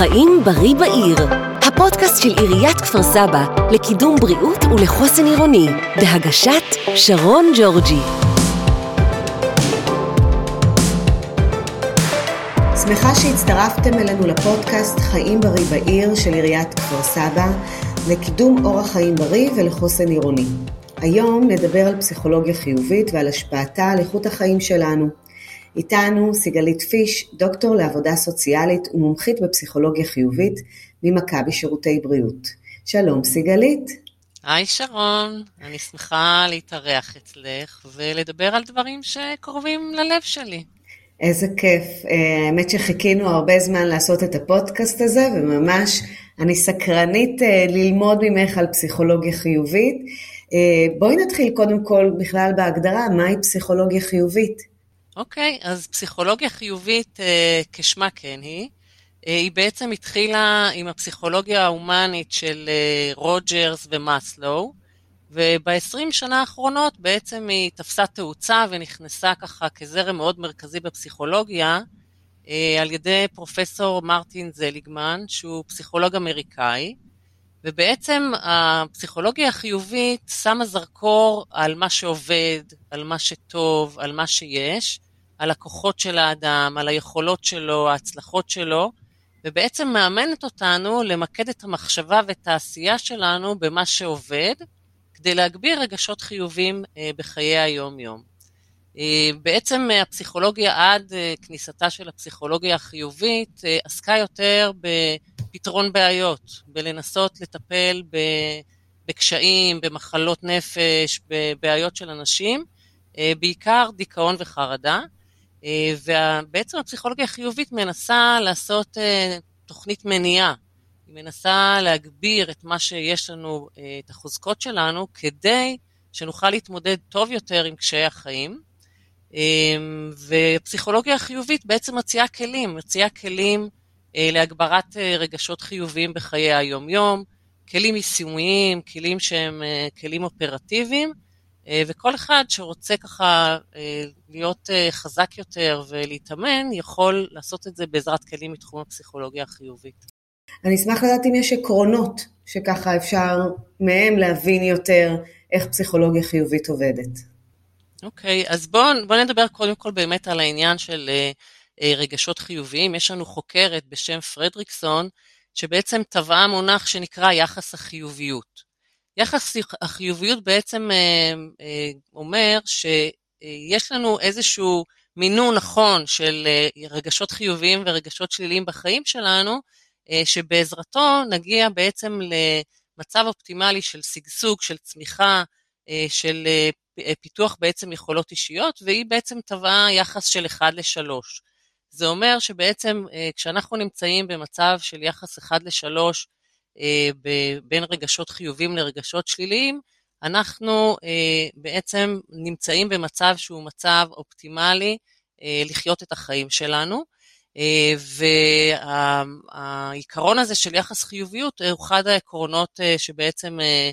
חיים בריא בעיר, הפודקאסט של עיריית כפר סבא לקידום בריאות ולחוסן עירוני, בהגשת שרון ג'ורג'י. שמחה שהצטרפתם אלינו לפודקאסט חיים בריא בעיר של עיריית כפר סבא לקידום אורח חיים בריא ולחוסן עירוני. היום נדבר על פסיכולוגיה חיובית ועל השפעתה על איכות החיים שלנו. איתנו סיגלית פיש, דוקטור לעבודה סוציאלית ומומחית בפסיכולוגיה חיובית ממכבי שירותי בריאות. שלום סיגלית. היי שרון, אני שמחה להתארח אצלך ולדבר על דברים שקרובים ללב שלי. איזה כיף. אה, האמת שחיכינו הרבה זמן לעשות את הפודקאסט הזה, וממש אני סקרנית אה, ללמוד ממך על פסיכולוגיה חיובית. אה, בואי נתחיל קודם כל בכלל בהגדרה, מהי פסיכולוגיה חיובית? אוקיי, אז פסיכולוגיה חיובית, אה, כשמה כן היא, אה, היא בעצם התחילה עם הפסיכולוגיה ההומנית של אה, רוג'רס ומאסלו, וב-20 שנה האחרונות בעצם היא תפסה תאוצה ונכנסה ככה כזרם מאוד מרכזי בפסיכולוגיה, אה, על ידי פרופסור מרטין זליגמן, שהוא פסיכולוג אמריקאי, ובעצם הפסיכולוגיה החיובית שמה זרקור על מה שעובד, על מה שטוב, על מה שיש, על הכוחות של האדם, על היכולות שלו, ההצלחות שלו, ובעצם מאמנת אותנו למקד את המחשבה ואת העשייה שלנו במה שעובד, כדי להגביר רגשות חיובים אה, בחיי היום-יום. אה, בעצם הפסיכולוגיה עד אה, כניסתה של הפסיכולוגיה החיובית עסקה יותר בפתרון בעיות, בלנסות לטפל בקשיים, במחלות נפש, בבעיות של אנשים, בעיקר דיכאון וחרדה. ובעצם הפסיכולוגיה החיובית מנסה לעשות תוכנית מניעה היא מנסה להגביר את מה שיש לנו, אה, את החוזקות שלנו, כדי שנוכל להתמודד טוב יותר עם קשיי החיים. אמ, ופסיכולוגיה חיובית בעצם מציעה כלים, מציעה כלים אה, להגברת אה, רגשות חיוביים בחיי היום-יום, כלים יישומיים, כלים שהם כלים אופרטיביים, וכל אחד שרוצה ככה להיות חזק יותר ולהתאמן, יכול לעשות את זה בעזרת כלים מתחום הפסיכולוגיה החיובית. אני אשמח לדעת אם יש עקרונות שככה אפשר מהם להבין יותר איך פסיכולוגיה חיובית עובדת. אוקיי, okay, אז בואו בוא נדבר קודם כל באמת על העניין של רגשות חיוביים. יש לנו חוקרת בשם פרדריקסון, שבעצם טבעה מונח שנקרא יחס החיוביות. יחס החיוביות בעצם uh, uh, אומר שיש לנו איזשהו מינון נכון של רגשות חיוביים ורגשות שליליים בחיים שלנו, אה, שבעזרתו נגיע בעצם למצב אופטימלי של שגשוג, של צמיחה, אה, של אה, פיתוח בעצם יכולות אישיות, והיא בעצם טבעה יחס של 1 ל-3. זה אומר שבעצם כשאנחנו נמצאים במצב של יחס 1 ל-3 בין רגשות חיובים לרגשות שליליים, אנחנו בעצם נמצאים במצב שהוא מצב אופטימלי לחיות את החיים שלנו. אה, והעיקרון הזה של יחס חיוביות הוא אחד העקרונות אה, שבעצם אה,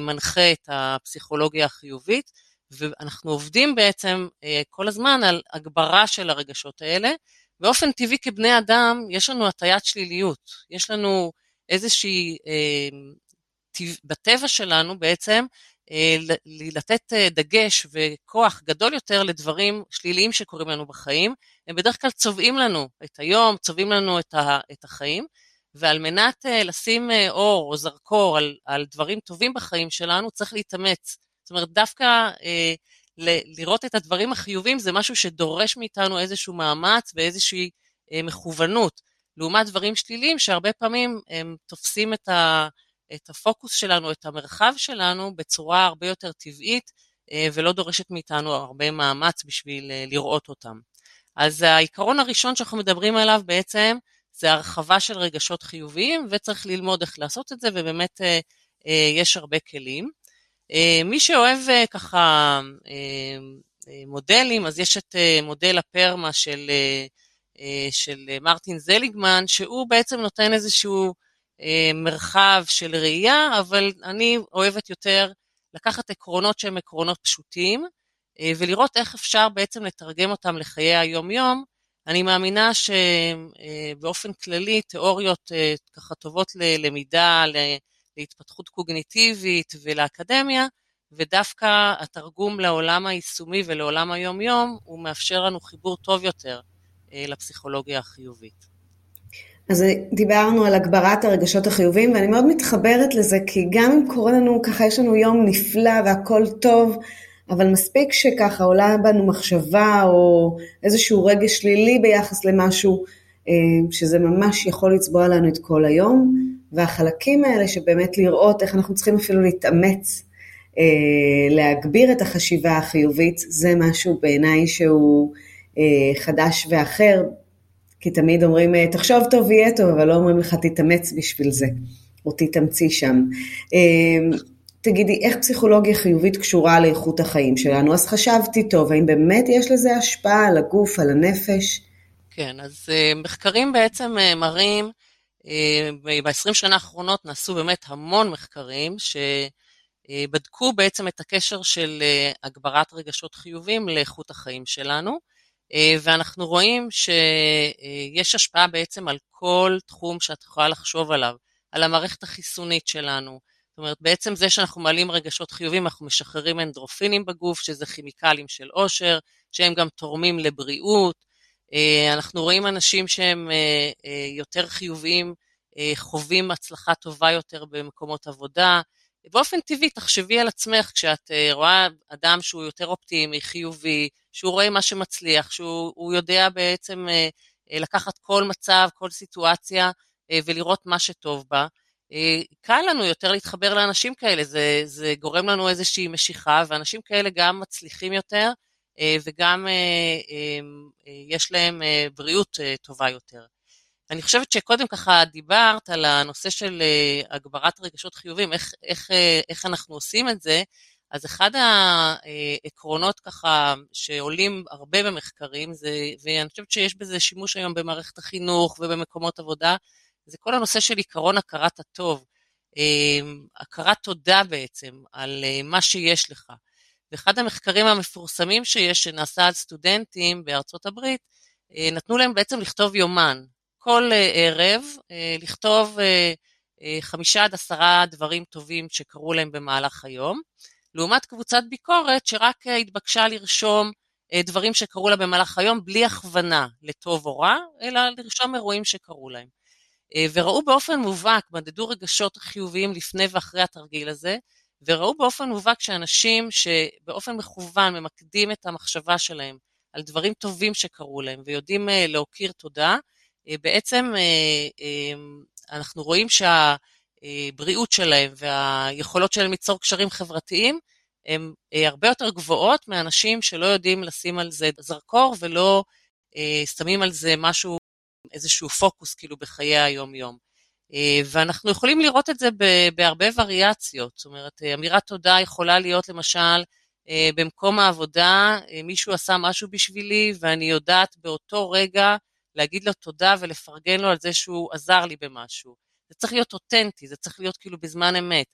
מנחה את הפסיכולוגיה החיובית, ואנחנו עובדים בעצם כל הזמן על הגברה של הרגשות האלה. באופן טבעי כבני אדם יש לנו הטיית שליליות, יש לנו איזושהי, בטבע שלנו בעצם, לתת דגש וכוח גדול יותר לדברים שליליים שקורים לנו בחיים, הם בדרך כלל צובעים לנו את היום, צובעים לנו את, ה, את החיים, ועל מנת לשים אור או זרקור על, על דברים טובים בחיים שלנו, צריך להתאמץ. זאת אומרת, דווקא uh, ל- לראות את הדברים החיובים זה משהו שדורש מאיתנו איזשהו מאמץ ואיזושהי uh, מכוונות, לעומת דברים שליליים שהרבה פעמים הם תופסים את, ה, את הפוקוס שלנו, את המרחב שלנו, בצורה הרבה יותר טבעית, uh, ולא דורשת מאיתנו הרבה מאמץ בשביל uh, לראות אותם. אז העיקרון הראשון שאנחנו מדברים עליו בעצם זה הרחבה של רגשות חיוביים, וצריך ללמוד איך לעשות את זה, ובאמת אה, אה, יש הרבה כלים. אה, מי שאוהב אה, ככה אה, מודלים, אז יש את מודל הפרמה של, של מרטין זליגמן, שהוא בעצם נותן איזשהו מרחב של ראייה, אבל אני אוהבת יותר לקחת עקרונות שהם עקרונות פשוטים, ולראות איך אפשר בעצם לתרגם אותם לחיי היום-יום. אני מאמינה שבאופן כללי תיאוריות ככה טובות ללמידה, להתפתחות קוגניטיבית ולאקדמיה, ודווקא התרגום לעולם היישומי ולעולם היום-יום, הוא מאפשר לנו חיבור טוב יותר לפסיכולוגיה החיובית. אז דיברנו על הגברת הרגשות החיוביים, ואני מאוד מתחברת לזה, כי גם אם קורה לנו, ככה יש לנו יום נפלא והכל טוב, אבל מספיק שככה עולה בנו מחשבה או איזשהו רגש שלילי ביחס למשהו, אה, שזה ממש יכול לצבוע לנו את כל היום, והחלקים האלה שבאמת לראות איך אנחנו צריכים אפילו להתאמץ, אה, להגביר את החשיבה החיובית, זה משהו בעיניי שהוא אה, חדש ואחר, כי תמיד אומרים, אה, תחשוב טוב יהיה טוב, אבל לא אומרים לך תתאמץ בשביל זה, או תתאמצי שם. תגידי, איך פסיכולוגיה חיובית קשורה לאיכות החיים שלנו? אז חשבתי טוב, האם באמת יש לזה השפעה על הגוף, על הנפש? כן, אז מחקרים בעצם מראים, ב-20 שנה האחרונות נעשו באמת המון מחקרים שבדקו בעצם את הקשר של הגברת רגשות חיובים לאיכות החיים שלנו. אה, ואנחנו רואים שיש השפעה בעצם על כל תחום שאת יכולה לחשוב עליו, על המערכת החיסונית שלנו. זאת אומרת, בעצם זה שאנחנו מעלים רגשות חיובים, אנחנו משחררים אנדרופינים בגוף, שזה כימיקלים של עושר, שהם גם תורמים לבריאות. אה, אנחנו רואים אנשים שהם אה, יותר חיוביים, חווים הצלחה טובה יותר במקומות עבודה. באופן טבעי, תחשבי על עצמך כשאת רואה אדם שהוא יותר אופטימי, חיובי, שהוא רואה מה שמצליח, שהוא יודע בעצם אה, אה, לקחת כל מצב, כל סיטואציה אה, ולראות מה שטוב בה. קל לנו יותר להתחבר לאנשים כאלה, זה, זה גורם לנו איזושהי משיכה, ואנשים כאלה גם מצליחים יותר, וגם יש להם בריאות טובה יותר. אני חושבת שקודם ככה דיברת על הנושא של הגברת רגשות חיובים, איך, איך, איך אנחנו עושים את זה, אז אחד העקרונות ככה שעולים הרבה במחקרים, זה, ואני חושבת שיש בזה שימוש היום במערכת החינוך ובמקומות עבודה, זה כל הנושא של עיקרון הכרת הטוב. הכרת תודה בעצם על אה, מה שיש לך. ואחד המחקרים המפורסמים שיש, שנעשה על סטודנטים בארצות הברית, אה, נתנו להם בעצם לכתוב יומן. כל אה, ערב לכתוב חמישה עד עשרה דברים טובים שקרו להם במהלך היום. לעומת קבוצת ביקורת שרק אה, התבקשה לרשום אה, דברים שקרו לה במהלך היום בלי הכוונה לטוב או רע, אלא לרשום אירועים שקרו להם. אה, וראו באופן מובהק, מדדו רגשות חיוביים לפני ואחרי התרגיל הזה, וראו באופן מובהק שאנשים שבאופן מכוון ממקדים את המחשבה שלהם על דברים טובים שקרו להם ויודעים להכיר תודה, בעצם אנחנו רואים שה... הבריאות שלהם והיכולות שלהם ליצור קשרים חברתיים הן אה, הרבה יותר גבוהות מאנשים שלא יודעים לשים על זה זרקור ולא אה, שמים על זה משהו, איזשהו פוקוס כאילו בחיי היום-יום. אה, ואנחנו יכולים לראות את זה בהרבה וריאציות, זאת אומרת, אמירת תודה יכולה להיות למשל במקום העבודה, מישהו עשה משהו בשבילי ואני יודעת באותו רגע להגיד לו תודה ולפרגן לו על זה שהוא עזר לי במשהו. זה צריך להיות אותנטי, זה צריך להיות כאילו בזמן אמת.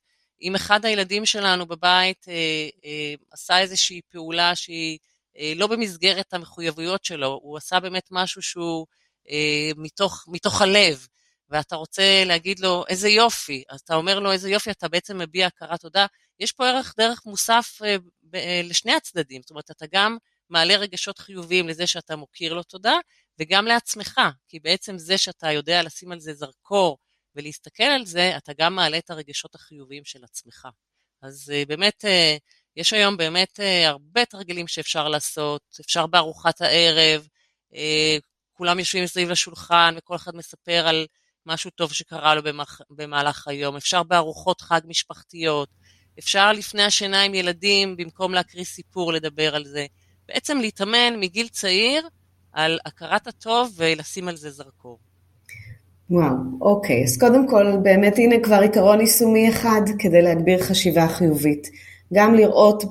אם אחד הילדים שלנו בבית אה, אה, עשה איזושהי פעולה שהיא אה, לא במסגרת המחויבויות שלו, הוא עשה באמת משהו שהוא אה, מתוך, מתוך הלב, ואתה רוצה להגיד לו איזה יופי, אז אתה אומר לו איזה יופי, אתה בעצם מביע הכרת תודה. יש פה ערך דרך מוסף אה, אה, לשני הצדדים, זאת אומרת, אתה גם מעלה רגשות חיוביים לזה שאתה מוקיר לו תודה, וגם לעצמך, כי בעצם זה שאתה יודע לשים על זה זרקור, ולהסתכל על זה, אתה גם מעלה את הרגשות החיוביים של עצמך. אז אה, באמת, יש היום באמת הרבה תרגילים שאפשר לעשות, אפשר בארוחת הערב, כולם יושבים סביב לשולחן וכל אחד מספר על משהו טוב שקרה לו במהלך היום, אפשר בארוחות חג משפחתיות, אפשר לפני השינה עם ילדים, במקום להקריא סיפור, לדבר על זה. בעצם להתאמן מגיל צעיר על הכרת הטוב ולשים על זה זרקור. וואו, אוקיי. אז קודם כל, באמת הנה כבר עיקרון יישומי אחד כדי להגביר חשיבה חיובית. גם לראות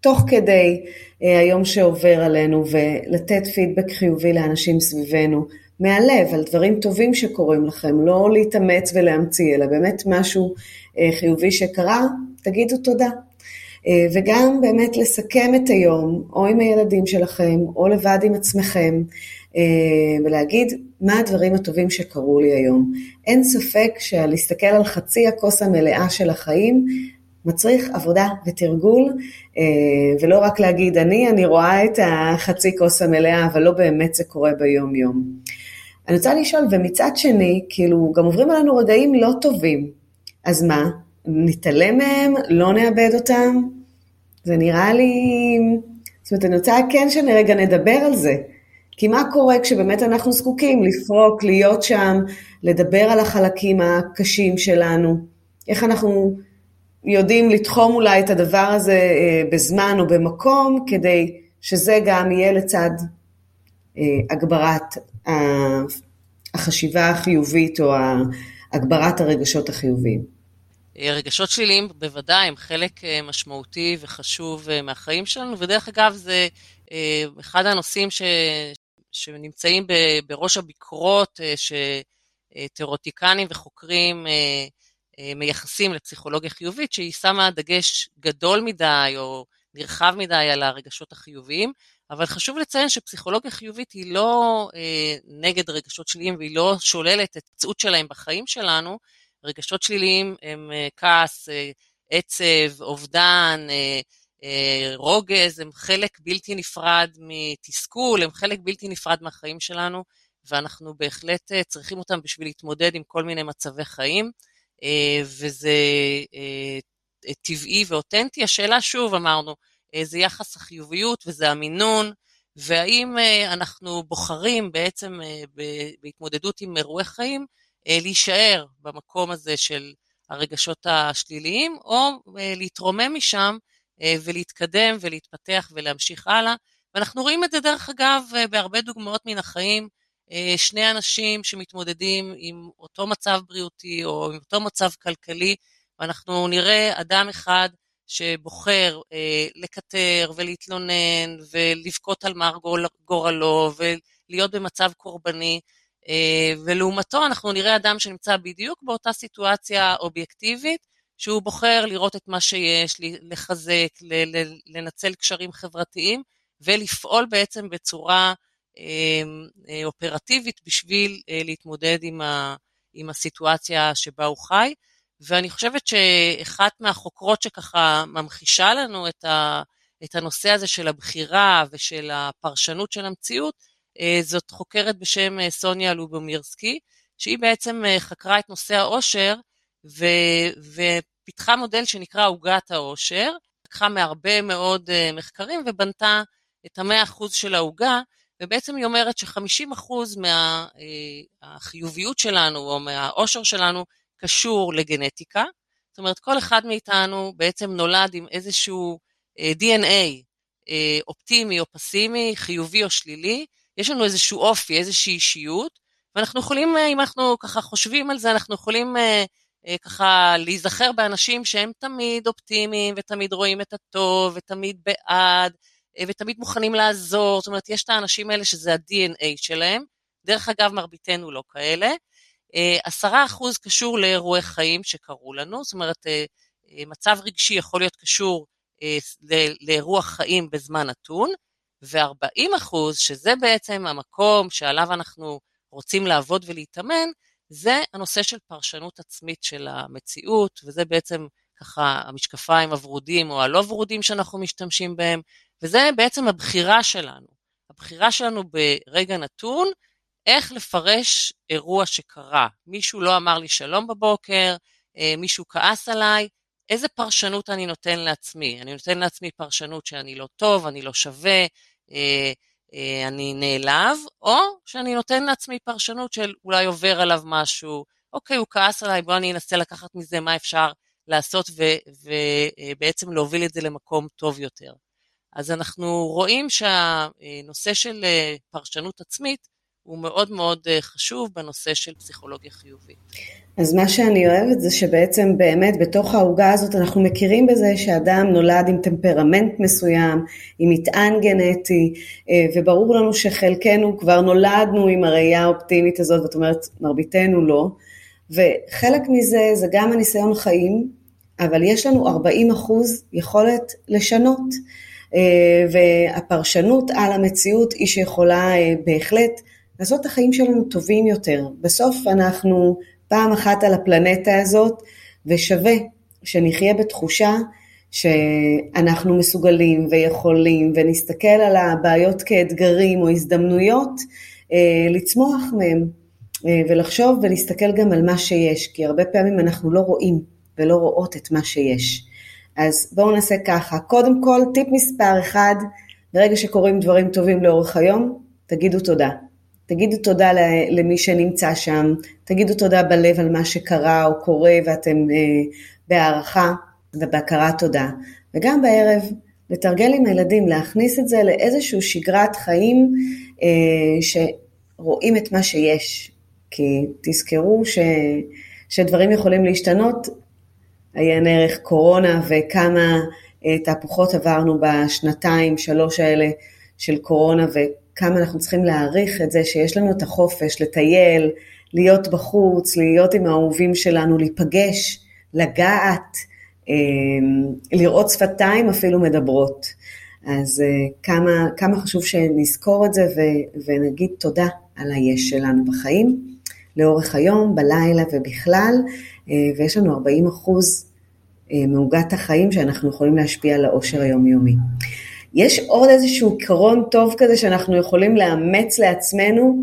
תוך כדי אה, היום שעובר עלינו ולתת פידבק חיובי לאנשים סביבנו, מהלב, על דברים טובים שקורים לכם, לא להתאמץ ולהמציא, אלא באמת משהו אה, חיובי שקרה, תגידו תודה. וגם באמת לסכם את היום, או עם הילדים שלכם, או לבד עם עצמכם, ולהגיד מה הדברים הטובים שקרו לי היום. אין ספק שלהסתכל על חצי הכוס המלאה של החיים מצריך עבודה ותרגול, ולא רק להגיד אני, אני רואה את החצי כוס המלאה, אבל לא באמת זה קורה ביום-יום. אני רוצה לשאול, ומצד שני, כאילו, גם עוברים עלינו רגעים לא טובים, אז מה, נתעלם מהם, לא נאבד אותם? זה נראה לי... זאת אומרת, אני רוצה כן שרגע נדבר על זה. כי מה קורה כשבאמת אנחנו זקוקים לפרוק, להיות שם, לדבר על החלקים הקשים שלנו? איך אנחנו יודעים לתחום אולי את הדבר הזה בזמן או במקום, כדי שזה גם יהיה לצד הגברת החשיבה החיובית או הגברת הרגשות החיוביים. רגשות שליליים בוודאי הם חלק משמעותי וחשוב מהחיים שלנו, ודרך אגב זה אחד הנושאים ש, שנמצאים בראש הביקורות שתיאורטיקנים וחוקרים מייחסים לפסיכולוגיה חיובית, שהיא שמה דגש גדול מדי או נרחב מדי על הרגשות החיוביים, אבל חשוב לציין שפסיכולוגיה חיובית היא לא אה, נגד רגשות שליליים והיא לא שוללת את הצעות שלהם בחיים שלנו. רגשות שליליים הם אה, כעס, אה, עצב, אובדן, אה, אה, רוגז, הם חלק בלתי נפרד מתסכול, הם חלק בלתי נפרד מהחיים שלנו, ואנחנו בהחלט אה, צריכים אותם בשביל להתמודד עם כל מיני מצבי חיים, אה, וזה אה, טבעי ואותנטי. השאלה שוב, אמרנו, זה יחס החיוביות וזה המינון, והאם אנחנו בוחרים בעצם בהתמודדות עם אירועי חיים להישאר במקום הזה של הרגשות השליליים, או להתרומם משם ולהתקדם ולהתפתח ולהמשיך הלאה. ואנחנו רואים את זה דרך אגב בהרבה דוגמאות מן החיים, שני אנשים שמתמודדים עם אותו מצב בריאותי או עם אותו מצב כלכלי, ואנחנו נראה אדם אחד שבוחר אה, לקטר ולהתלונן ולבכות על מר גורלו ולהיות במצב קורבני, אה, ולעומתו אנחנו נראה אדם שנמצא בדיוק באותה סיטואציה אובייקטיבית, שהוא בוחר לראות את מה שיש, לחזק, לנצל קשרים חברתיים ולפעול בעצם בצורה אה, אה, אופרטיבית בשביל אה, להתמודד עם, ה, עם הסיטואציה שבה הוא חי. ואני חושבת שאחת מהחוקרות שככה ממחישה לנו את, ה, את הנושא הזה של הבחירה ושל הפרשנות של המציאות, אה, זאת חוקרת בשם אה, סוניה לובומירסקי, שהיא בעצם אה, חקרה את נושא העושר ו, ופיתחה מודל שנקרא עוגת העושר, לקחה מהרבה מאוד מחקרים ובנתה את המאה אחוז של העוגה, ובעצם היא אומרת ש-50% מהחיוביות שלנו או מהעושר שלנו קשור לגנטיקה, זאת אומרת כל אחד מאיתנו בעצם נולד עם איזשהו אה, DNA אה, אופטימי או פסימי, חיובי או שלילי, יש לנו איזשהו אופי, איזושהי אישיות, ואנחנו יכולים, אה, אם אנחנו ככה חושבים על זה, אנחנו יכולים ככה להיזכר באנשים שהם תמיד אופטימיים ותמיד רואים את הטוב ותמיד בעד ותמיד מוכנים לעזור, זאת אומרת יש את האנשים האלה שזה ה-DNA שלהם, דרך אגב מרביתנו לא כאלה, אה, עשרה אחוז קשור לאירועי חיים שקרו לנו, זאת אומרת, אה, אה, מצב רגשי יכול להיות קשור לאירוע חיים בזמן נתון, ו-40 אחוז, שזה בעצם המקום שעליו אנחנו רוצים לעבוד ולהתאמן, זה הנושא של פרשנות עצמית של המציאות, וזה בעצם ככה המשקפיים הוורודים או הלא ורודים שאנחנו משתמשים בהם, וזה בעצם הבחירה שלנו. הבחירה שלנו ברגע נתון, איך לפרש אירוע שקרה. מישהו לא אמר לי שלום בבוקר, אה, מישהו כעס עליי, איזה פרשנות אני נותן לעצמי? אני נותן לעצמי פרשנות שאני לא טוב, אני לא שווה, אה, אה, אני נעלב, או שאני נותן לעצמי פרשנות של אולי עובר עליו משהו, אוקיי, הוא כעס עליי, בוא אני אנסה לקחת מזה מה אפשר לעשות ובעצם להוביל את זה למקום טוב יותר. אז אנחנו רואים שהנושא של פרשנות עצמית הוא מאוד מאוד אה, חשוב בנושא של פסיכולוגיה חיובית. אז מה שאני אוהבת זה שבעצם באמת בתוך העוגה הזאת אנחנו מכירים בזה שאדם נולד עם טמפרמנט מסוים, עם מטען גנטי, אה, וברור לנו שחלקנו כבר נולדנו עם הראייה האופטימית הזאת, זאת אומרת מרביתנו לא, וחלק מזה זה גם הניסיון חיים, אבל יש לנו 40 אחוז יכולת לשנות. אה, והפרשנות על המציאות היא שיכולה אה, בהחלט לעשות את החיים שלנו טובים יותר. בסוף אנחנו פעם אחת על הפלנטה הזאת, ושווה שנחיה בתחושה שאנחנו מסוגלים ויכולים ונסתכל על הבעיות כאתגרים או הזדמנויות אה, לצמוח מהם ולחשוב ולהסתכל גם על מה שיש, כי הרבה פעמים אנחנו לא רואים ולא רואות את מה שיש. אז בואו נעשה ככה, קודם כל טיפ מספר אחד, ברגע שקורים דברים טובים לאורך היום, תגידו תודה. תגידו תודה למי שנמצא שם, תגידו תודה בלב על מה שקרה או קורה ואתם אה, בהערכה ובהכרת תודה. וגם בערב, לתרגל עם הילדים, להכניס את זה לאיזושהי שגרת חיים אה, שרואים את מה שיש. כי תזכרו ש, שדברים יכולים להשתנות עיין ערך קורונה וכמה אה, תהפוכות עברנו בשנתיים, שלוש האלה של קורונה וכמה אנחנו צריכים להעריך את זה שיש לנו את החופש לטייל, להיות בחוץ, להיות עם האהובים שלנו, להיפגש, לגעת, אה, לראות שפתיים אפילו מדברות. אז אה, כמה, כמה חשוב שנזכור את זה ונגיד תודה על היש שלנו בחיים, לאורך היום, בלילה ובכלל, ויש לנו 40 אחוז אה, מעוגת החיים שאנחנו יכולים להשפיע על העושר היומיומי. יש עוד איזשהו עיקרון טוב כזה שאנחנו יכולים לאמץ לעצמנו?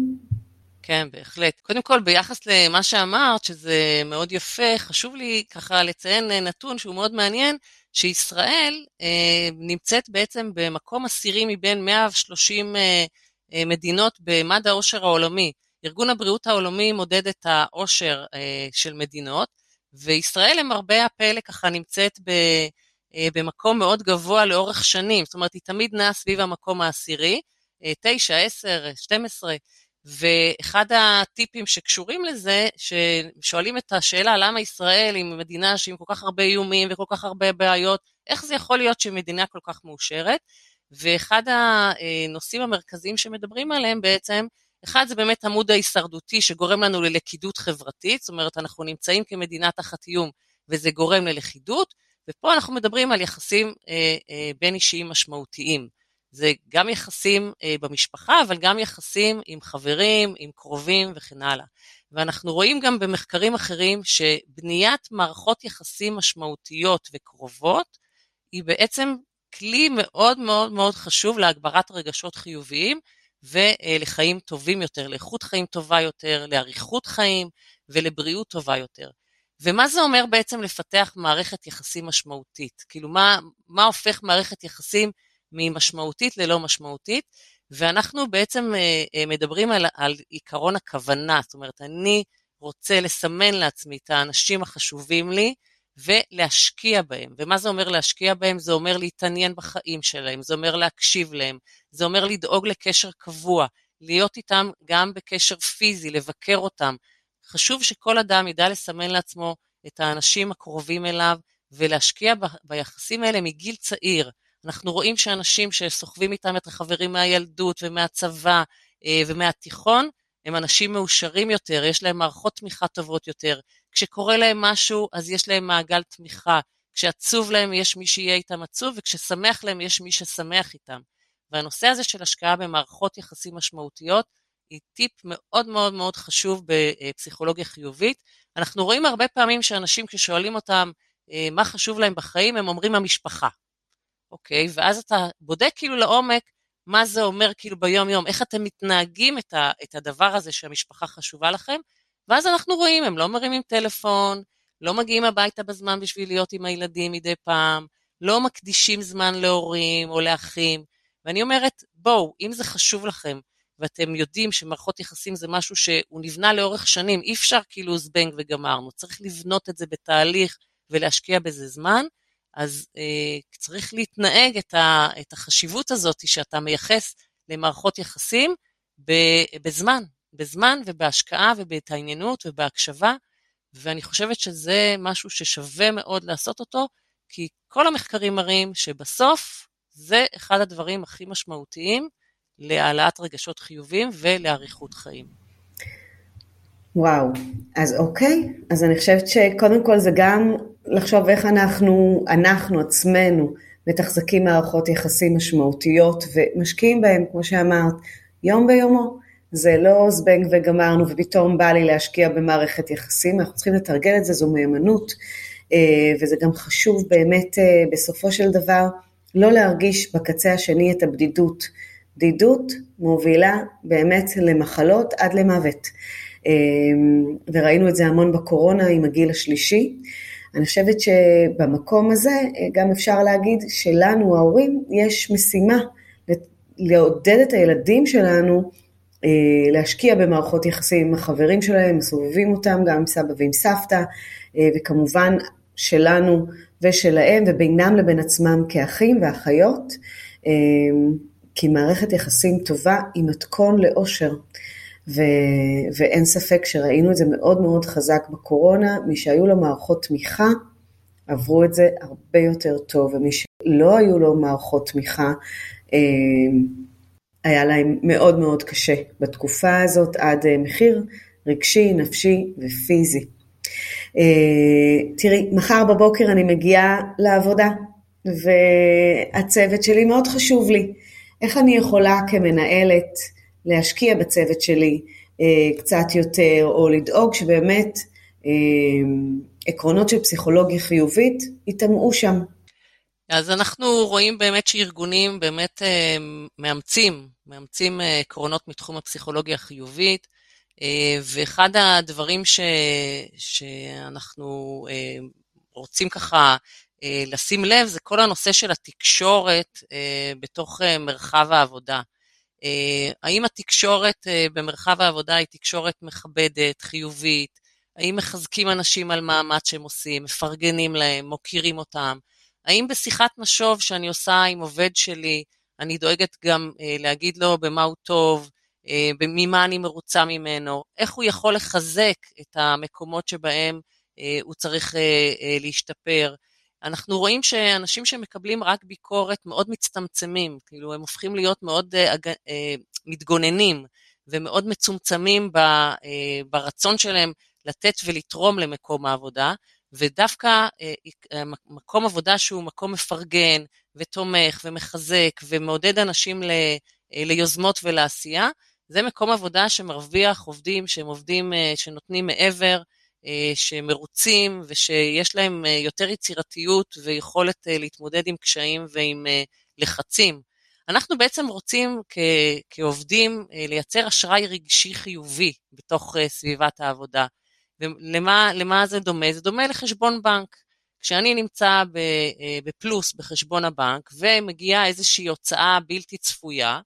כן, בהחלט. קודם כל, ביחס למה שאמרת, שזה מאוד יפה, חשוב לי ככה לציין נתון שהוא מאוד מעניין, שישראל אה, נמצאת בעצם במקום עשירי מבין 130 אה, אה, מדינות במד העושר העולמי. ארגון הבריאות העולמי מודד את העושר אה, של מדינות, וישראל למרבה הפלא ככה נמצאת ב, אה, במקום מאוד גבוה לאורך שנים, זאת אומרת היא תמיד נעה סביב המקום העשירי, 9, 10, 12, ואחד הטיפים שקשורים לזה, ששואלים את השאלה למה ישראל היא מדינה שעם כל כך הרבה איומים וכל כך הרבה בעיות, איך זה יכול להיות שהיא מדינה כל כך מאושרת? ואחד הנושאים המרכזיים שמדברים עליהם בעצם אחד זה באמת עמוד ההישרדותי שגורם לנו ללכידות חברתית, זאת אומרת אנחנו נמצאים כמדינה תחת איום וזה גורם ללכידות, ופה אנחנו מדברים על יחסים אה, אה, בין אישיים משמעותיים. זה גם יחסים אה, במשפחה, אבל גם יחסים עם חברים, עם קרובים וכן הלאה. ואנחנו רואים גם במחקרים אחרים שבניית מערכות יחסים משמעותיות וקרובות היא בעצם כלי מאוד מאוד מאוד חשוב להגברת רגשות חיוביים, ולחיים טובים יותר, לאיכות חיים טובה יותר, לאריכות חיים ולבריאות טובה יותר. ומה זה אומר בעצם לפתח מערכת יחסים משמעותית? כאילו, מה, מה הופך מערכת יחסים ממשמעותית ללא משמעותית? ואנחנו בעצם אה, אה, מדברים על, על עיקרון הכוונה, זאת אומרת, אני רוצה לסמן לעצמי את האנשים החשובים לי, ולהשקיע בהם. ומה זה אומר להשקיע בהם? זה אומר להתעניין בחיים שלהם, זה אומר להקשיב להם, זה אומר לדאוג לקשר קבוע, להיות איתם גם בקשר פיזי, לבקר אותם. חשוב שכל אדם ידע לסמן לעצמו את האנשים הקרובים אליו ולהשקיע ב- ביחסים האלה מגיל צעיר. אנחנו רואים שאנשים שסוחבים איתם את החברים מהילדות ומהצבא אה, ומהתיכון, הם אנשים מאושרים יותר, יש להם מערכות תמיכה טובות יותר, כשקורה להם משהו, אז יש להם מעגל תמיכה. כשעצוב להם, יש מי שיהיה איתם עצוב, וכששמח להם, יש מי ששמח איתם. והנושא הזה של השקעה במערכות יחסים משמעותיות, היא טיפ מאוד מאוד מאוד חשוב בפסיכולוגיה חיובית. אנחנו רואים הרבה פעמים שאנשים, כששואלים אותם אה, מה חשוב להם בחיים, הם אומרים המשפחה. אוקיי? ואז אתה בודק כאילו לעומק מה זה אומר כאילו ביום-יום, איך אתם מתנהגים את, את הדבר הזה שהמשפחה חשובה לכם, ואז אנחנו רואים, הם לא מרימים טלפון, לא מגיעים הביתה בזמן בשביל להיות עם הילדים מדי פעם, לא מקדישים זמן להורים או לאחים. ואני אומרת, בואו, אם זה חשוב לכם, ואתם יודעים שמערכות יחסים זה משהו שהוא נבנה לאורך שנים, אי אפשר כאילו זבנג וגמרנו, צריך לבנות את זה בתהליך ולהשקיע בזה זמן, אז אה, צריך להתנהג את, ה, את החשיבות הזאת שאתה מייחס למערכות יחסים בזמן, בזמן ובהשקעה ובהתעניינות ובהקשבה, ואני חושבת שזה משהו ששווה מאוד לעשות אותו, כי כל המחקרים מראים שבסוף זה אחד הדברים הכי משמעותיים להעלאת רגשות חיובים ולאריכות חיים. וואו, אז אוקיי, אז אני חושבת שקודם כל זה גם לחשוב איך אנחנו, אנחנו עצמנו, מתחזקים מערכות יחסים משמעותיות ומשקיעים בהם, כמו שאמרת, יום ביומו. זה לא זבנג וגמרנו ופתאום בא לי להשקיע במערכת יחסים, אנחנו צריכים לתרגל את זה, זו מהימנות, אה, וזה גם חשוב באמת אה, בסופו של דבר לא להרגיש בקצה השני את הבדידות. בדידות מובילה באמת למחלות עד למוות. אה, וראינו את זה המון בקורונה עם הגיל השלישי. אני חושבת שבמקום הזה גם אפשר להגיד שלנו ההורים יש משימה לעודד את הילדים שלנו להשקיע במערכות יחסים עם החברים שלהם, מסובבים אותם גם עם סבא ועם סבתא, אה, וכמובן שלנו ושלהם ובינם לבין עצמם כאחים ואחיות, אה, כי מערכת יחסים טובה היא מתכון לאושר. ו- ואין ספק שראינו את זה מאוד מאוד חזק בקורונה, מי שהיו לו מערכות תמיכה עברו את זה הרבה יותר טוב, ומי שלא היו לו מערכות תמיכה היה להם מאוד מאוד קשה בתקופה הזאת עד אה, מחיר רגשי, נפשי ופיזי. אה, תראי, מחר בבוקר אני מגיעה לעבודה והצוות שלי מאוד חשוב לי. איך אני יכולה כמנהלת להשקיע בצוות שלי אה, קצת יותר, או לדאוג שבאמת עקרונות של פסיכולוגיה חיובית ייטמעו שם. אז אנחנו רואים באמת שארגונים באמת מאמצים מאמצים אה, עקרונות מתחום הפסיכולוגיה החיובית, אה, ואחד הדברים ש, שאנחנו אה, רוצים ככה לשים לב זה כל הנושא של התקשורת בתוך מרחב העבודה. האם התקשורת במרחב העבודה היא תקשורת מכבדת, חיובית? האם מחזקים אנשים על מאמץ שהם עושים, מפרגנים להם, מוקירים אותם? האם בשיחת משוב שאני עושה עם עובד שלי, אני דואגת גם אה, להגיד לו במה הוא טוב, אה, ממה אני מרוצה ממנו, איך הוא יכול לחזק את המקומות שבהם אה, הוא צריך אה, אה, להשתפר. אנחנו רואים שאנשים שמקבלים רק ביקורת מאוד מצטמצמים, כאילו הם הופכים להיות מאוד אה, אה, מתגוננים ומאוד מצומצמים ב, אה, ברצון שלהם לתת ולתרום למקום העבודה, ודווקא אה, אה, מקום עבודה שהוא מקום מפרגן ותומך ומחזק ומעודד אנשים אה, ליוזמות ולעשייה, זה מקום עבודה שמרוויח עובדים שהם עובדים שנותנים מעבר, שמרוצים ושיש להם יותר יצירתיות ויכולת להתמודד עם קשיים ועם לחצים. אנחנו בעצם רוצים כ- כעובדים לייצר אשראי רגשי חיובי בתוך סביבת העבודה. ולמה זה דומה? זה דומה לחשבון בנק. כשאני נמצא אה, בפלוס בחשבון הבנק ומגיעה איזושהי הוצאה בלתי צפויה,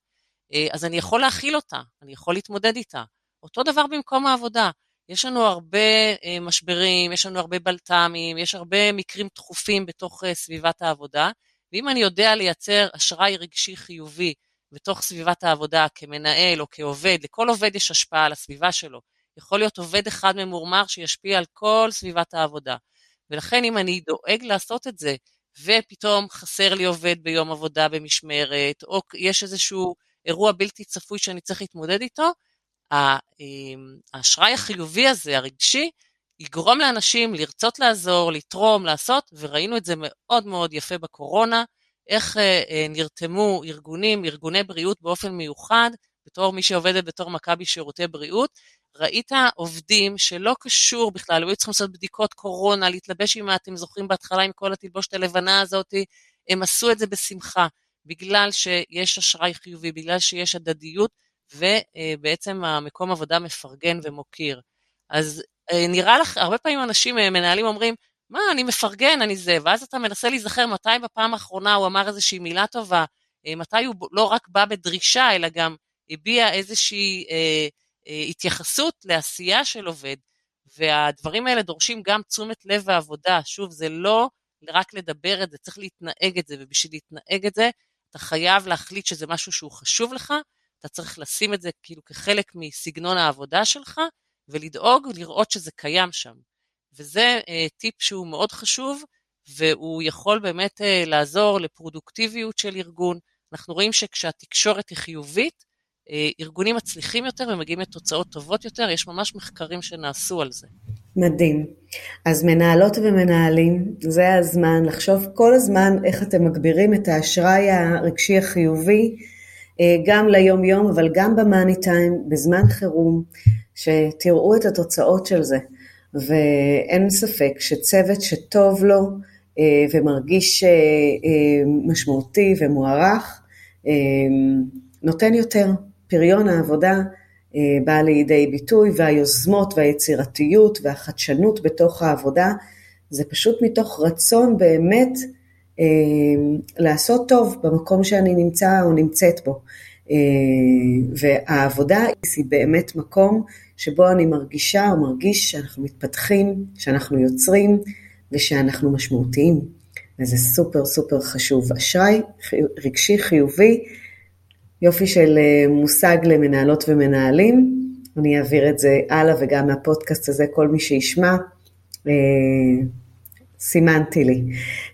אה, אז אני יכול להכיל אותה, אני יכול להתמודד איתה. אותו דבר במקום העבודה. יש לנו הרבה אה, משברים, יש לנו הרבה בלת"מים, יש הרבה מקרים דחופים בתוך סביבת העבודה, ואם אני יודע לייצר אשראי רגשי חיובי בתוך סביבת העבודה כמנהל או כעובד, לכל עובד יש השפעה על הסביבה שלו. יכול להיות עובד אחד ממורמר שישפיע על כל סביבת העבודה. ולכן אם אני דואג לעשות את זה, ופתאום חסר לי עובד ביום עבודה במשמרת, או יש איזשהו אירוע בלתי צפוי שאני צריך להתמודד איתו, אמ, האשראי החיובי הזה, הרגשי, יגרום לאנשים לרצות לעזור, לתרום, לעשות, וראינו את זה מאוד מאוד יפה בקורונה, איך אה, אה, נרתמו ארגונים, ארגוני בריאות באופן מיוחד, בתור מי שעובדת בתור מכבי שירותי בריאות, ראית עובדים שלא קשור בכלל, היו צריכים לעשות בדיקות קורונה, להתלבש עם, אתם זוכרים בהתחלה עם כל התלבושת הלבנה הזאת, הם עשו את זה בשמחה, בגלל שיש אשראי חיובי, בגלל שיש הדדיות, ובעצם המקום עבודה מפרגן ומוקיר. אז אה, נראה לך, הרבה פעמים אנשים, אה, מנהלים אומרים, מה, אני מפרגן, אני זה, ואז אתה מנסה להיזכר מתי בפעם האחרונה הוא אמר איזושהי מילה טובה, אה, מתי הוא לא רק בא בדרישה, אלא גם הביע איזושהי אה, התייחסות לעשייה של עובד, והדברים האלה דורשים גם תשומת לב ועבודה. שוב, זה לא רק לדבר את זה, צריך להתנהג את זה, ובשביל להתנהג את זה, אתה חייב להחליט שזה משהו שהוא חשוב לך, אתה צריך לשים את זה כאילו כחלק מסגנון העבודה שלך, ולדאוג לראות שזה קיים שם. וזה אה, טיפ שהוא מאוד חשוב, והוא יכול באמת אה, לעזור לפרודוקטיביות של ארגון. אנחנו רואים שכשהתקשורת היא חיובית, אה, ארגונים מצליחים יותר ומגיעים לתוצאות טובות יותר, יש ממש מחקרים שנעשו על זה. מדהים. אז מנהלות ומנהלים, זה הזמן לחשוב כל הזמן איך אתם מגבירים את האשראי הרגשי החיובי, אה, גם ליום יום, אבל גם במאני טיים, בזמן חירום, שתראו את התוצאות של זה. ואין ספק שצוות שטוב לו אה, ומרגיש אה, משמעותי ומוערך, נותן יותר. פריון העבודה אה, באה לידי ביטוי והיוזמות והיצירתיות והחדשנות בתוך העבודה זה פשוט מתוך רצון באמת אה, לעשות טוב במקום שאני נמצא או נמצאת בו. אה, והעבודה היא באמת מקום שבו אני מרגישה או מרגיש שאנחנו מתפתחים, שאנחנו יוצרים ושאנחנו משמעותיים. וזה סופר סופר חשוב. אשראי רגשי חיובי יופי של אה, מושג למנהלות ומנהלים. אני אעביר את זה הלאה וגם מהפודקאסט הזה כל מי שישמע. אה, סימנתי לי.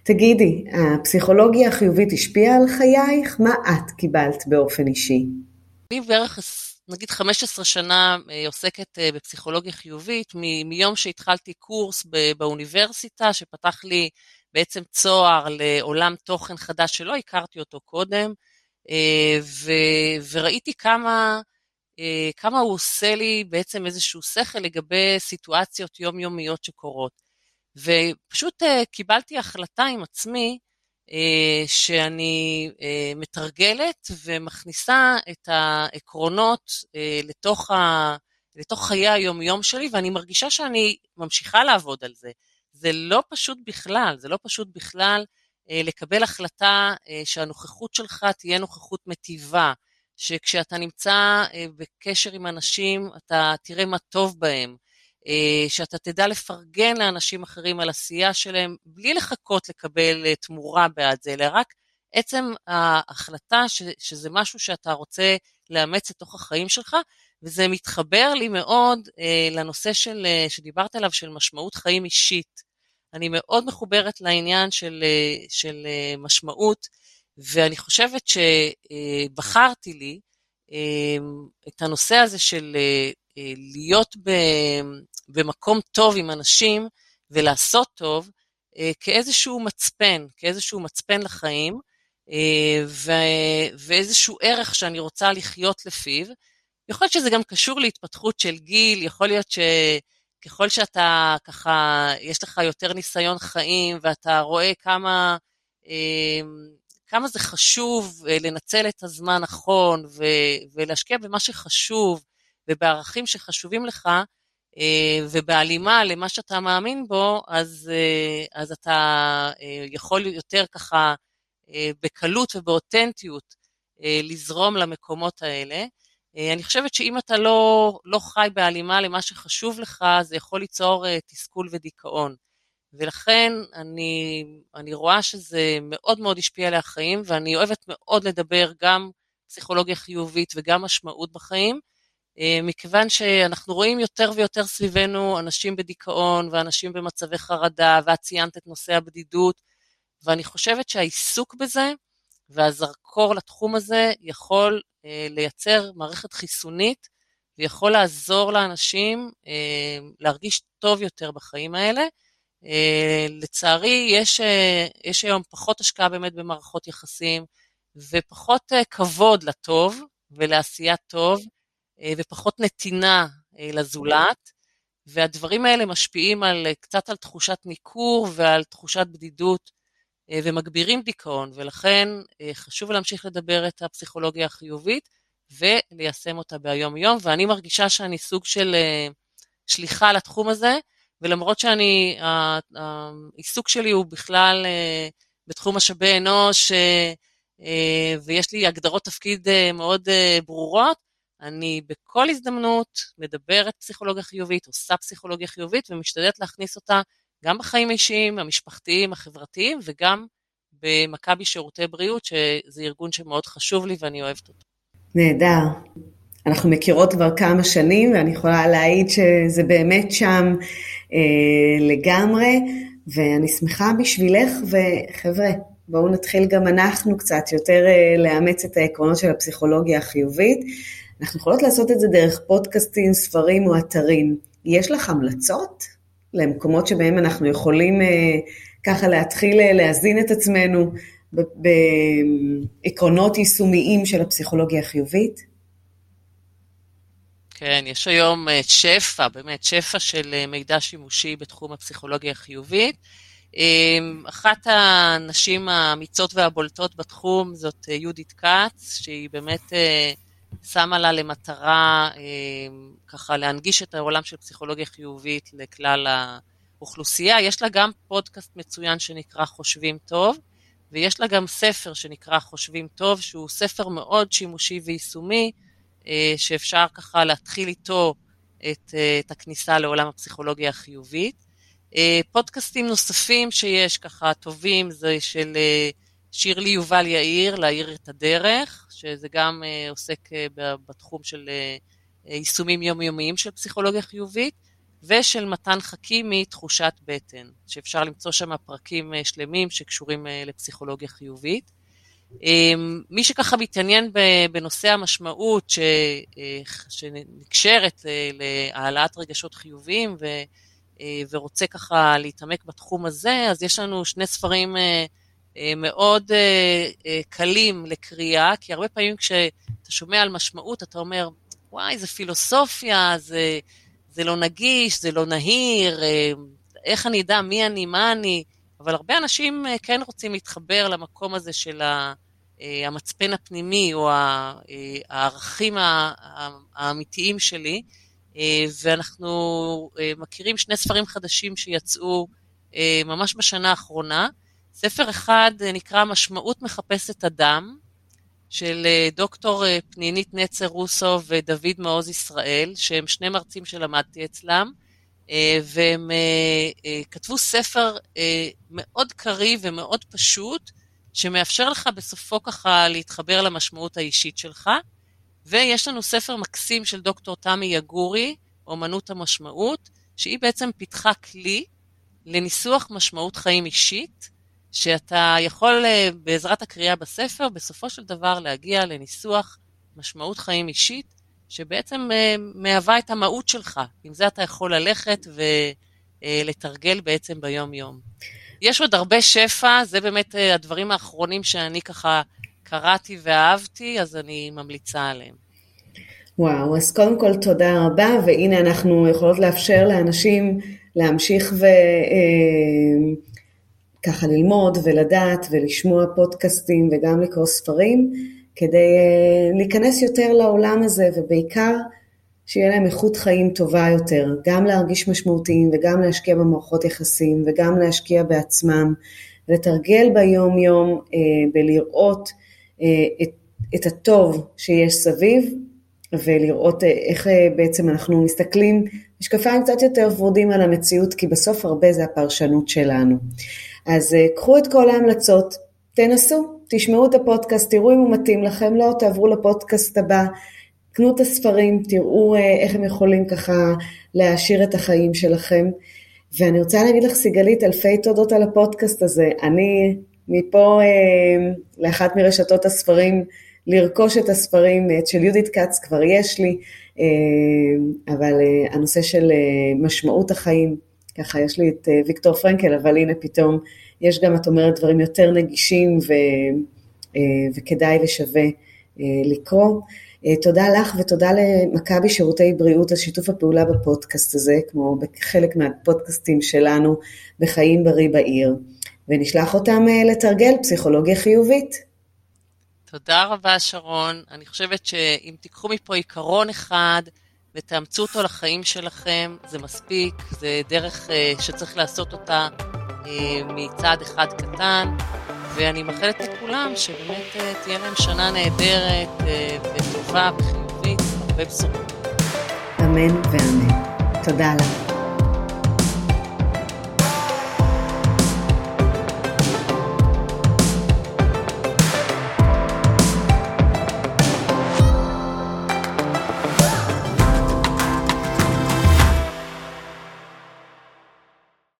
תגידי, הפסיכולוגיה החיובית השפיעה על חייך? מה את קיבלת באופן אישי? אני בערך, נגיד 15 שנה אה, עוסקת בפסיכולוגיה חיובית, מ- מיום שהתחלתי קורס באוניברסיטה, שפתח לי בעצם צוהר לעולם תוכן חדש שלא הכרתי אותו קודם. אה, ו, וראיתי כמה, אה, כמה הוא עושה לי בעצם איזשהו שכל לגבי סיטואציות יומיומיות שקורות. ופשוט אה, קיבלתי החלטה עם עצמי שאני מתרגלת ומכניסה את העקרונות לתוך, ה, לתוך חיי היומיום שלי, ואני מרגישה שאני ממשיכה לעבוד על זה. זה לא פשוט בכלל, זה לא פשוט בכלל. אה, לקבל החלטה אה, שהנוכחות שלך תהיה נוכחות מטיבה, שכשאתה נמצא אה, בקשר עם אנשים, אתה תראה מה טוב בהם, שאתה תדע לפרגן לאנשים אחרים על עשייה שלהם, בלי לחכות לקבל תמורה בעד זה, אלא רק עצם ההחלטה ש, שזה משהו שאתה רוצה לאמץ לתוך החיים שלך, וזה מתחבר לי מאוד לנושא של, שדיברת עליו, של משמעות חיים אישית. אני מאוד מחוברת לעניין של, אה, של אה, משמעות, ואני חושבת שבחרתי לי אה, את הנושא הזה של להיות במקום טוב עם אנשים ולעשות טוב, כאיזשהו מצפן, כאיזשהו מצפן לחיים, ואיזשהו ערך שאני רוצה לחיות לפיו. יכול להיות שזה גם קשור להתפתחות של גיל, יכול להיות ש... ככל שאתה ככה, יש לך יותר ניסיון חיים ואתה רואה כמה, אמ, כמה זה חשוב אה, לנצל את הזמן נכון ולהשקיע במה שחשוב ובערכים שחשובים לך, אה, ובהלימה למה שאתה מאמין בו, אז, אה, אז אתה יכול יותר ככה בקלות ובאותנטיות לזרום למקומות האלה. אה, אני חושבת שאם אתה לא, לא חי בהלימה למה שחשוב לך, זה יכול ליצור uh, תסכול ודיכאון. ולכן אני, אני רואה שזה מאוד מאוד השפיע עלי החיים, ואני אוהבת מאוד לדבר גם פסיכולוגיה חיובית וגם משמעות בחיים, uh, מכיוון שאנחנו רואים יותר ויותר סביבנו אנשים בדיכאון ואנשים במצבי חרדה, ואת ציינת את נושא הבדידות, ואני חושבת שהעיסוק בזה והזרקור לתחום הזה יכול אה, לייצר מערכת חיסונית ויכול לעזור לאנשים אה, להרגיש טוב יותר בחיים האלה. אה, לצערי, יש, יש היום פחות השקעה באמת במערכות יחסים ופחות כבוד לטוב ולעשיית טוב ופחות נתינה לזולת. והדברים האלה משפיעים על, קצת על תחושת ניכור ועל תחושת בדידות אה, ומגבירים דיכאון, ולכן אה, חשוב להמשיך לדבר את הפסיכולוגיה החיובית וליישם אותה ביום-יום, ואני מרגישה שאני סוג של אה, שליחה לתחום הזה, ולמרות שאני, העיסוק שלי הוא בכלל בתחום משאבי אנוש, ויש לי הגדרות תפקיד מאוד ברורות, אני בכל הזדמנות מדברת פסיכולוגיה חיובית, עושה פסיכולוגיה חיובית ומשתדלת להכניס אותה גם בחיים האישיים, המשפחתיים, החברתיים, וגם במכבי שירותי בריאות, שזה ארגון שמאוד חשוב לי ואני אוהבת אותו. נהדר. אנחנו מכירות כבר כמה שנים, ואני יכולה להעיד שזה באמת שם אה, לגמרי, ואני שמחה בשבילך, וחבר'ה, בואו נתחיל גם אנחנו קצת יותר אה, לאמץ את העקרונות של הפסיכולוגיה החיובית. אנחנו יכולות לעשות את זה דרך פודקאסטים, ספרים או אתרים. יש לך המלצות? למקומות שבהם אנחנו יכולים ככה להתחיל להזין את עצמנו בעקרונות יישומיים של הפסיכולוגיה החיובית? כן, יש היום שפע, באמת שפע של מידע שימושי בתחום הפסיכולוגיה החיובית. אחת הנשים האמיצות והבולטות בתחום זאת אה, יהודית כץ, שהיא באמת אה, שמה לה למטרה אמ, ככה להנגיש את העולם של פסיכולוגיה חיובית לכלל האוכלוסייה. יש לה גם פודקאסט מצוין שנקרא חושבים טוב, ויש לה גם ספר שנקרא חושבים טוב, שהוא ספר מאוד שימושי ויישומי, אה, שאפשר ככה להתחיל איתו את, את הכניסה לעולם הפסיכולוגיה החיובית. אה, פודקאסטים נוספים שיש ככה טובים זה של אה, שירלי יובל יאיר, להאיר את הדרך, שזה גם אה, עוסק בתחום של יישומים יומיומיים של פסיכולוגיה חיובית, ושל מתן חכימי, תחושת בטן, שאפשר למצוא שם פרקים שלמים שקשורים לפסיכולוגיה חיובית. מי שככה מתעניין בנושא המשמעות שנקשרת להעלאת רגשות חיוביים אה, ורוצה ככה להתעמק בתחום הזה, אז יש לנו שני ספרים אה, אה, מאוד קלים לקריאה, כי הרבה פעמים כשאתה שומע על משמעות, אתה אומר, וואי, זה פילוסופיה, זה, זה לא נגיש, זה לא נהיר, איך אני אדע מי אני, מה אני, אבל הרבה אנשים כן רוצים להתחבר למקום הזה של המצפן הפנימי, או הערכים האמיתיים שלי. אה, ואנחנו אה, מכירים שני ספרים חדשים שיצאו אה, ממש בשנה האחרונה. ספר אחד נקרא משמעות מחפשת אדם, של דוקטור פנינית נצר רוסו ודוד מעוז ישראל, שהם שני מרצים שלמדתי אצלם, והם כתבו ספר מאוד קריא ומאוד פשוט, שמאפשר לך בסופו ככה להתחבר למשמעות האישית שלך. ויש לנו ספר מקסים של דוקטור תמי יגורי, אומנות המשמעות, שהיא בעצם פיתחה כלי לניסוח משמעות חיים אישית, שאתה יכול אה, בעזרת הקריאה בספר, בסופו של דבר להגיע לניסוח משמעות חיים אישית, שבעצם אה, מהווה את המהות שלך. עם זה אתה יכול ללכת ולתרגל אה, בעצם ביום-יום. יש עוד הרבה שפע, זה באמת הדברים האחרונים שאני ככה קראתי ואהבתי, אז אני ממליצה עליהם. וואו, אז קודם כל תודה רבה, והנה אנחנו יכולות לאפשר לאנשים להמשיך וככה אה, ללמוד ולדעת ולשמוע פודקאסטים וגם לקרוא ספרים, כדי אה, להיכנס יותר לעולם הזה, ובעיקר שיהיה להם איכות חיים טובה יותר, גם להרגיש משמעותיים וגם להשקיע במערכות יחסים וגם להשקיע בעצמם, לתרגל ביום יום אה, בלראות אה, את, את הטוב שיש סביב ולראות איך בעצם אנחנו מסתכלים משקפיים קצת יותר ורודים על המציאות, כי בסוף הרבה זה הפרשנות שלנו. אז קחו את כל ההמלצות, תנסו, תשמעו את הפודקאסט, תראו אם הוא מתאים לכם, לא תעברו לפודקאסט הבא, קנו את הספרים, תראו איך הם יכולים ככה להעשיר את החיים שלכם. ואני רוצה להגיד לך, סיגלית, אלפי תודות על הפודקאסט הזה. אני מפה אה, לאחת מרשתות הספרים, לרכוש את הספרים, את של יהודית כץ כבר יש לי, אה, אבל אה, הנושא של משמעות החיים, ככה יש לי את ויקטור פרנקל, אבל הנה פתאום יש גם, את אומרת, דברים יותר נגישים ו, וכדאי ושווה לקרוא. תודה לך ותודה למכבי שירותי בריאות על שיתוף הפעולה בפודקאסט הזה, כמו בחלק מהפודקאסטים שלנו בחיים בריא בעיר. ונשלח אותם אה, לתרגל פסיכולוגיה חיובית. תודה רבה, שרון. אני חושבת שאם תיקחו מפה עיקרון אחד ותאמצו אותו לחיים שלכם, זה מספיק, זה דרך uh, שצריך לעשות אותה uh, מצעד אחד קטן, ואני מאחלת לכולם שבאמת uh, תהיה להם שנה נהדרת וטובה וחיובית, הרבה בשורות. אמן ואמן. תודה לך.